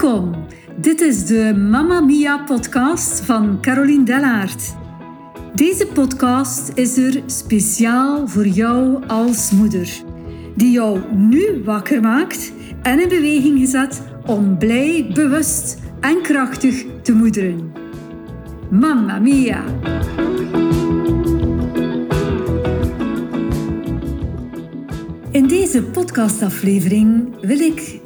Welkom. Dit is de Mamma Mia podcast van Caroline Dellaert. Deze podcast is er speciaal voor jou als moeder, die jou nu wakker maakt en in beweging gezet om blij, bewust en krachtig te moederen. Mamma Mia! In deze podcastaflevering wil ik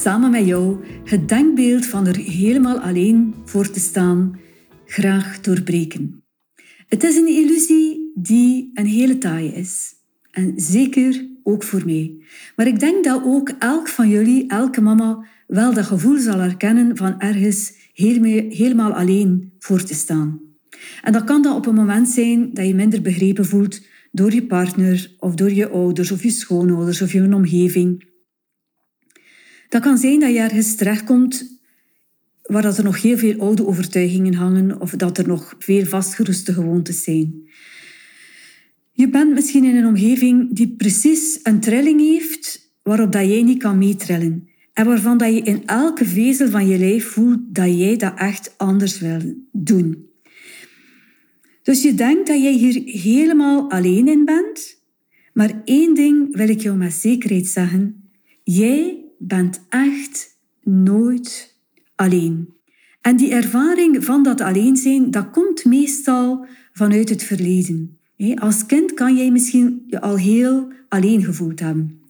samen met jou het denkbeeld van er helemaal alleen voor te staan graag doorbreken. Het is een illusie die een hele taai is. En zeker ook voor mij. Maar ik denk dat ook elk van jullie, elke mama, wel dat gevoel zal herkennen van ergens helemaal alleen voor te staan. En dat kan dan op een moment zijn dat je minder begrepen voelt door je partner of door je ouders of je schoonouders of je omgeving. Dat kan zijn dat je ergens terechtkomt waar dat er nog heel veel oude overtuigingen hangen of dat er nog veel vastgeroeste gewoontes zijn. Je bent misschien in een omgeving die precies een trilling heeft waarop dat jij niet kan meetrillen. En waarvan dat je in elke vezel van je lijf voelt dat jij dat echt anders wil doen. Dus je denkt dat jij hier helemaal alleen in bent. Maar één ding wil ik jou met zekerheid zeggen. Jij bent echt nooit alleen. En die ervaring van dat alleen zijn, dat komt meestal vanuit het verleden. Als kind kan jij misschien je al heel alleen gevoeld hebben.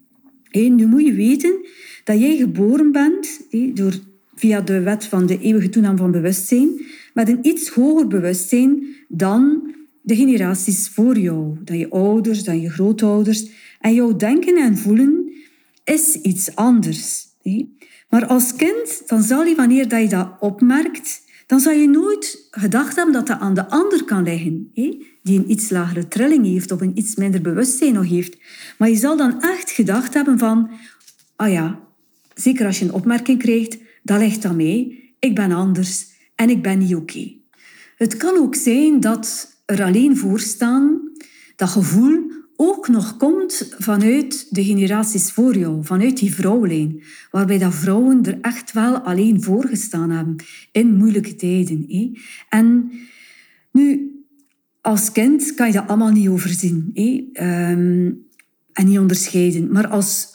Nu moet je weten dat jij geboren bent door, via de wet van de eeuwige toename van bewustzijn met een iets hoger bewustzijn dan de generaties voor jou, dan je ouders, dan je grootouders. En jouw denken en voelen is iets anders. Maar als kind, dan zal je, wanneer dat je dat opmerkt, dan zal je nooit gedacht hebben dat dat aan de ander kan liggen, die een iets lagere trilling heeft of een iets minder bewustzijn nog heeft. Maar je zal dan echt gedacht hebben van, ah ja, zeker als je een opmerking krijgt, dat ligt aan mij, ik ben anders en ik ben niet oké. Het kan ook zijn dat er alleen voor staan, dat gevoel ook nog komt vanuit de generaties voor jou, vanuit die vrouwenlijn, waarbij dat vrouwen er echt wel alleen voor gestaan hebben in moeilijke tijden. En nu, als kind kan je dat allemaal niet overzien ehm, en niet onderscheiden, maar als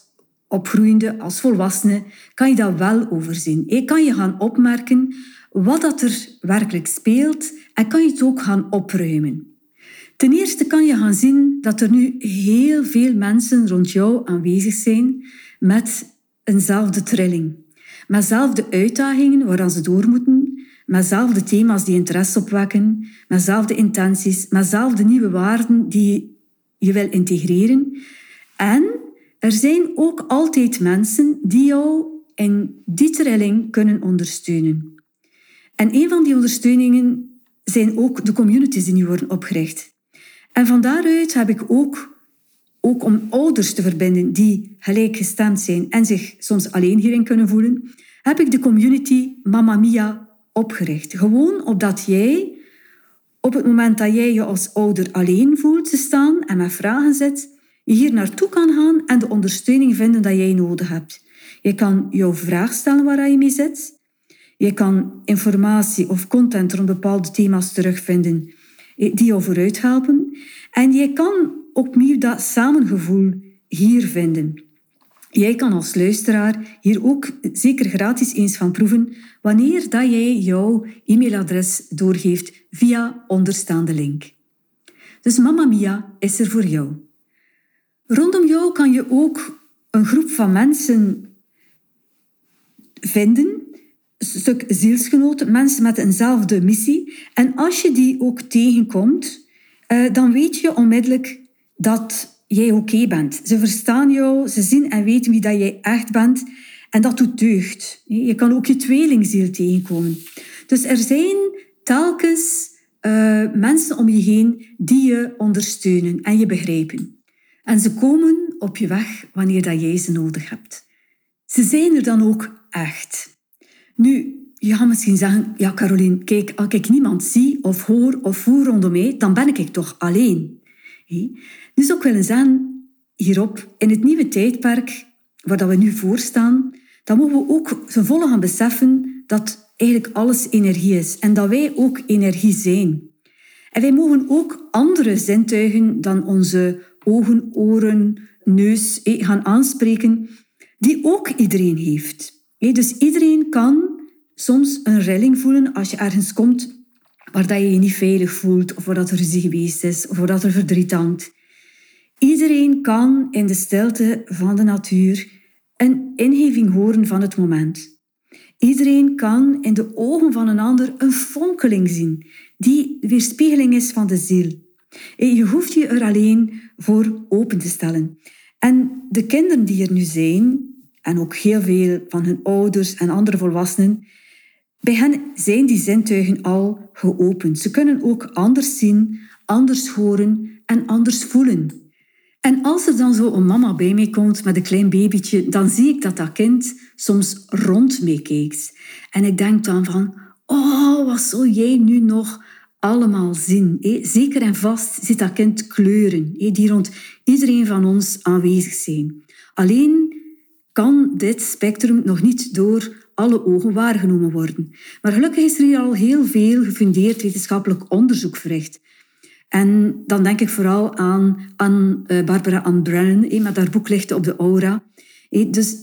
opgroeiende, als volwassene, kan je dat wel overzien. Kan je gaan opmerken wat dat er werkelijk speelt en kan je het ook gaan opruimen. Ten eerste kan je gaan zien dat er nu heel veel mensen rond jou aanwezig zijn met eenzelfde trilling. Met dezelfde uitdagingen waar ze door moeten, met dezelfde thema's die interesse opwekken, met dezelfde intenties, met dezelfde nieuwe waarden die je wil integreren. En er zijn ook altijd mensen die jou in die trilling kunnen ondersteunen. En een van die ondersteuningen zijn ook de communities die nu worden opgericht. En van daaruit heb ik ook, ook om ouders te verbinden die gelijkgestemd zijn en zich soms alleen hierin kunnen voelen, heb ik de community Mamma Mia opgericht. Gewoon opdat jij, op het moment dat jij je als ouder alleen voelt te staan en met vragen zit, je hier naartoe kan gaan en de ondersteuning vinden dat jij nodig hebt. Je kan jouw vraag stellen waar je mee zit. Je kan informatie of content rond bepaalde thema's terugvinden die jou vooruit helpen. En je kan opnieuw dat samengevoel hier vinden. Jij kan als luisteraar hier ook zeker gratis eens van proeven wanneer dat jij jouw e-mailadres doorgeeft via onderstaande link. Dus Mamma Mia is er voor jou. Rondom jou kan je ook een groep van mensen vinden stuk zielsgenoten, mensen met eenzelfde missie. En als je die ook tegenkomt, uh, dan weet je onmiddellijk dat jij oké bent. Ze verstaan jou, ze zien en weten wie dat jij echt bent. En dat doet deugd. Je kan ook je tweelingziel tegenkomen. Dus er zijn telkens uh, mensen om je heen die je ondersteunen en je begrijpen. En ze komen op je weg wanneer dat jij ze nodig hebt. Ze zijn er dan ook echt. Nu, je gaat misschien zeggen, ja Caroline, kijk, als ik niemand zie of hoor of voer rondom mij, dan ben ik toch alleen. Nu zou ik willen zeggen, hierop, in het nieuwe tijdperk waar dat we nu voor staan, dan mogen we ook ten volle gaan beseffen dat eigenlijk alles energie is en dat wij ook energie zijn. En wij mogen ook andere zintuigen dan onze ogen, oren, neus gaan aanspreken, die ook iedereen heeft. Dus iedereen kan soms een rilling voelen als je ergens komt waar dat je je niet veilig voelt, of waar dat er ruzie geweest is, of waar dat er verdriet hangt. Iedereen kan in de stilte van de natuur een ingeving horen van het moment. Iedereen kan in de ogen van een ander een fonkeling zien, die weerspiegeling is van de ziel. Je hoeft je er alleen voor open te stellen. En de kinderen die er nu zijn, en ook heel veel van hun ouders en andere volwassenen, bij hen zijn die zintuigen al geopend. Ze kunnen ook anders zien, anders horen en anders voelen. En als er dan zo een mama bij mij komt met een klein babytje, dan zie ik dat dat kind soms rond mee kijkt. En ik denk dan van, oh, wat zul jij nu nog allemaal zien? Zeker en vast ziet dat kind kleuren die rond iedereen van ons aanwezig zijn. Alleen kan dit spectrum nog niet door alle ogen waargenomen worden. Maar gelukkig is er hier al heel veel gefundeerd wetenschappelijk onderzoek verricht. En dan denk ik vooral aan, aan uh, Barbara Ann Brennan, met haar boek Lichten op de Aura. Dus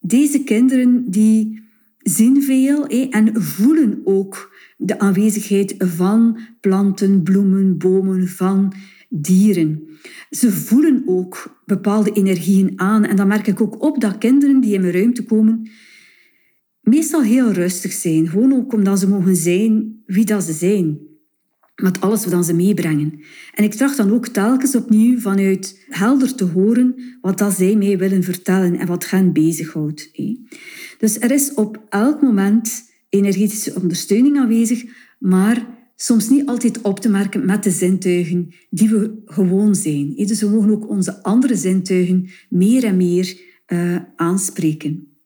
deze kinderen die zien veel en voelen ook de aanwezigheid van planten, bloemen, bomen, van dieren. Ze voelen ook bepaalde energieën aan. En dan merk ik ook op dat kinderen die in mijn ruimte komen, meestal heel rustig zijn. Gewoon ook omdat ze mogen zijn wie dat ze zijn. Met alles wat ze meebrengen. En ik tracht dan ook telkens opnieuw vanuit helder te horen wat dat zij mij willen vertellen en wat hen bezighoudt. Dus er is op elk moment energetische ondersteuning aanwezig, maar soms niet altijd op te merken met de zintuigen die we gewoon zijn. Dus we mogen ook onze andere zintuigen meer en meer uh, aanspreken.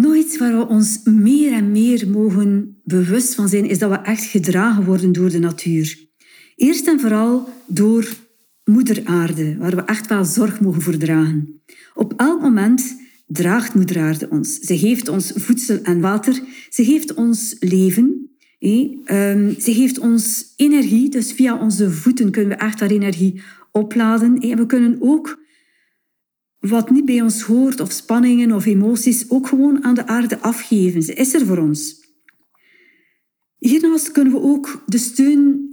Nog iets waar we ons meer en meer mogen bewust van zijn, is dat we echt gedragen worden door de natuur. Eerst en vooral door Moeder Aarde, waar we echt wel zorg mogen voor dragen. Op elk moment draagt Moeder Aarde ons. Ze geeft ons voedsel en water. Ze geeft ons leven. Ehm, ze geeft ons energie. Dus via onze voeten kunnen we echt haar energie opladen. En we kunnen ook wat niet bij ons hoort, of spanningen of emoties, ook gewoon aan de aarde afgeven. Ze is er voor ons. Hiernaast kunnen we ook de steun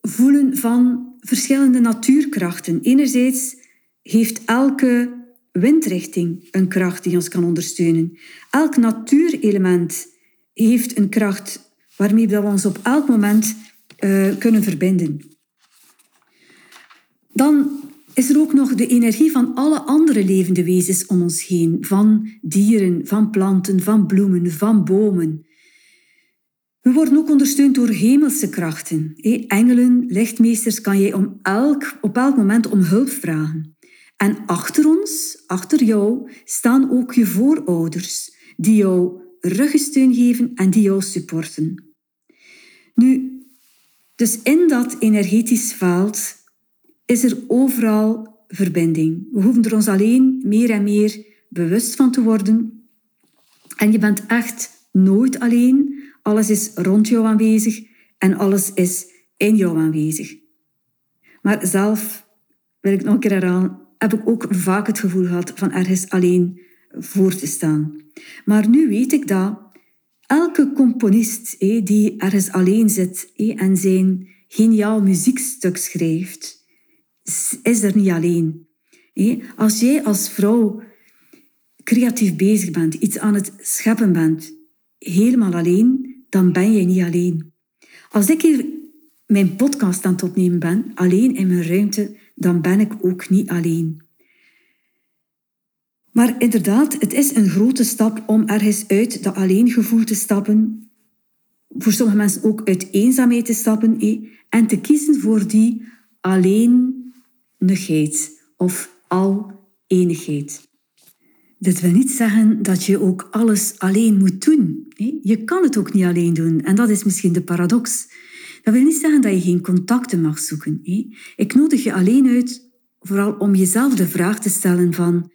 voelen van verschillende natuurkrachten. Enerzijds heeft elke windrichting een kracht die ons kan ondersteunen. Elk natuurelement heeft een kracht waarmee we ons op elk moment uh, kunnen verbinden. Dan is er ook nog de energie van alle andere levende wezens om ons heen. Van dieren, van planten, van bloemen, van bomen. We worden ook ondersteund door hemelse krachten. Engelen, lichtmeesters kan jij om elk, op elk moment om hulp vragen. En achter ons, achter jou, staan ook je voorouders, die jou ruggensteun geven en die jou supporten. Nu, dus in dat energetisch veld is er overal verbinding. We hoeven er ons alleen meer en meer bewust van te worden. En je bent echt nooit alleen. Alles is rond jou aanwezig en alles is in jou aanwezig. Maar zelf, wil ik nog een keer heb ik ook vaak het gevoel gehad van ergens alleen voor te staan. Maar nu weet ik dat elke componist die ergens alleen zit en zijn geniaal muziekstuk schrijft, is er niet alleen. Als jij als vrouw creatief bezig bent, iets aan het scheppen bent, helemaal alleen, dan ben jij niet alleen. Als ik hier mijn podcast aan het opnemen ben, alleen in mijn ruimte, dan ben ik ook niet alleen. Maar inderdaad, het is een grote stap om ergens uit dat alleengevoel te stappen. Voor sommige mensen ook uit eenzaamheid te stappen en te kiezen voor die alleen of al enigheid. Dit wil niet zeggen dat je ook alles alleen moet doen. Je kan het ook niet alleen doen en dat is misschien de paradox. Dat wil niet zeggen dat je geen contacten mag zoeken. Ik nodig je alleen uit vooral om jezelf de vraag te stellen van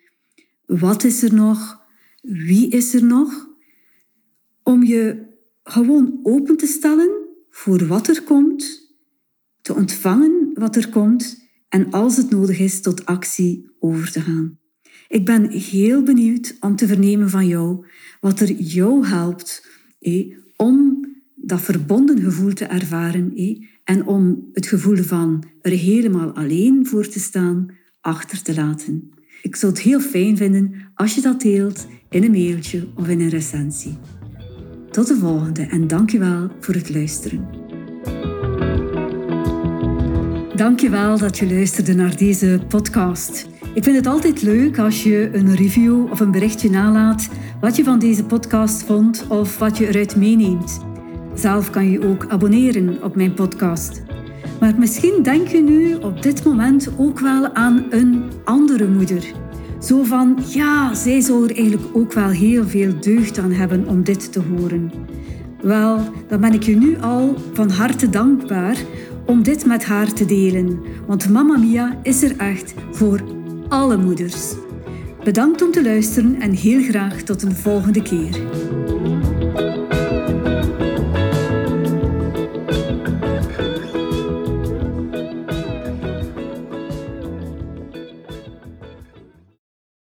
wat is er nog wie is er nog, om je gewoon open te stellen voor wat er komt, te ontvangen wat er komt en als het nodig is tot actie over te gaan. Ik ben heel benieuwd om te vernemen van jou wat er jou helpt eh, om dat verbonden gevoel te ervaren eh, en om het gevoel van er helemaal alleen voor te staan achter te laten. Ik zou het heel fijn vinden als je dat deelt in een mailtje of in een recensie. Tot de volgende en dankjewel voor het luisteren. Dankjewel dat je luisterde naar deze podcast. Ik vind het altijd leuk als je een review of een berichtje nalaat wat je van deze podcast vond of wat je eruit meeneemt. Zelf kan je ook abonneren op mijn podcast. Maar misschien denk je nu op dit moment ook wel aan een andere moeder. Zo van, ja, zij zou er eigenlijk ook wel heel veel deugd aan hebben om dit te horen. Wel, dan ben ik je nu al van harte dankbaar om dit met haar te delen. Want Mama Mia is er echt voor alle moeders. Bedankt om te luisteren en heel graag tot een volgende keer.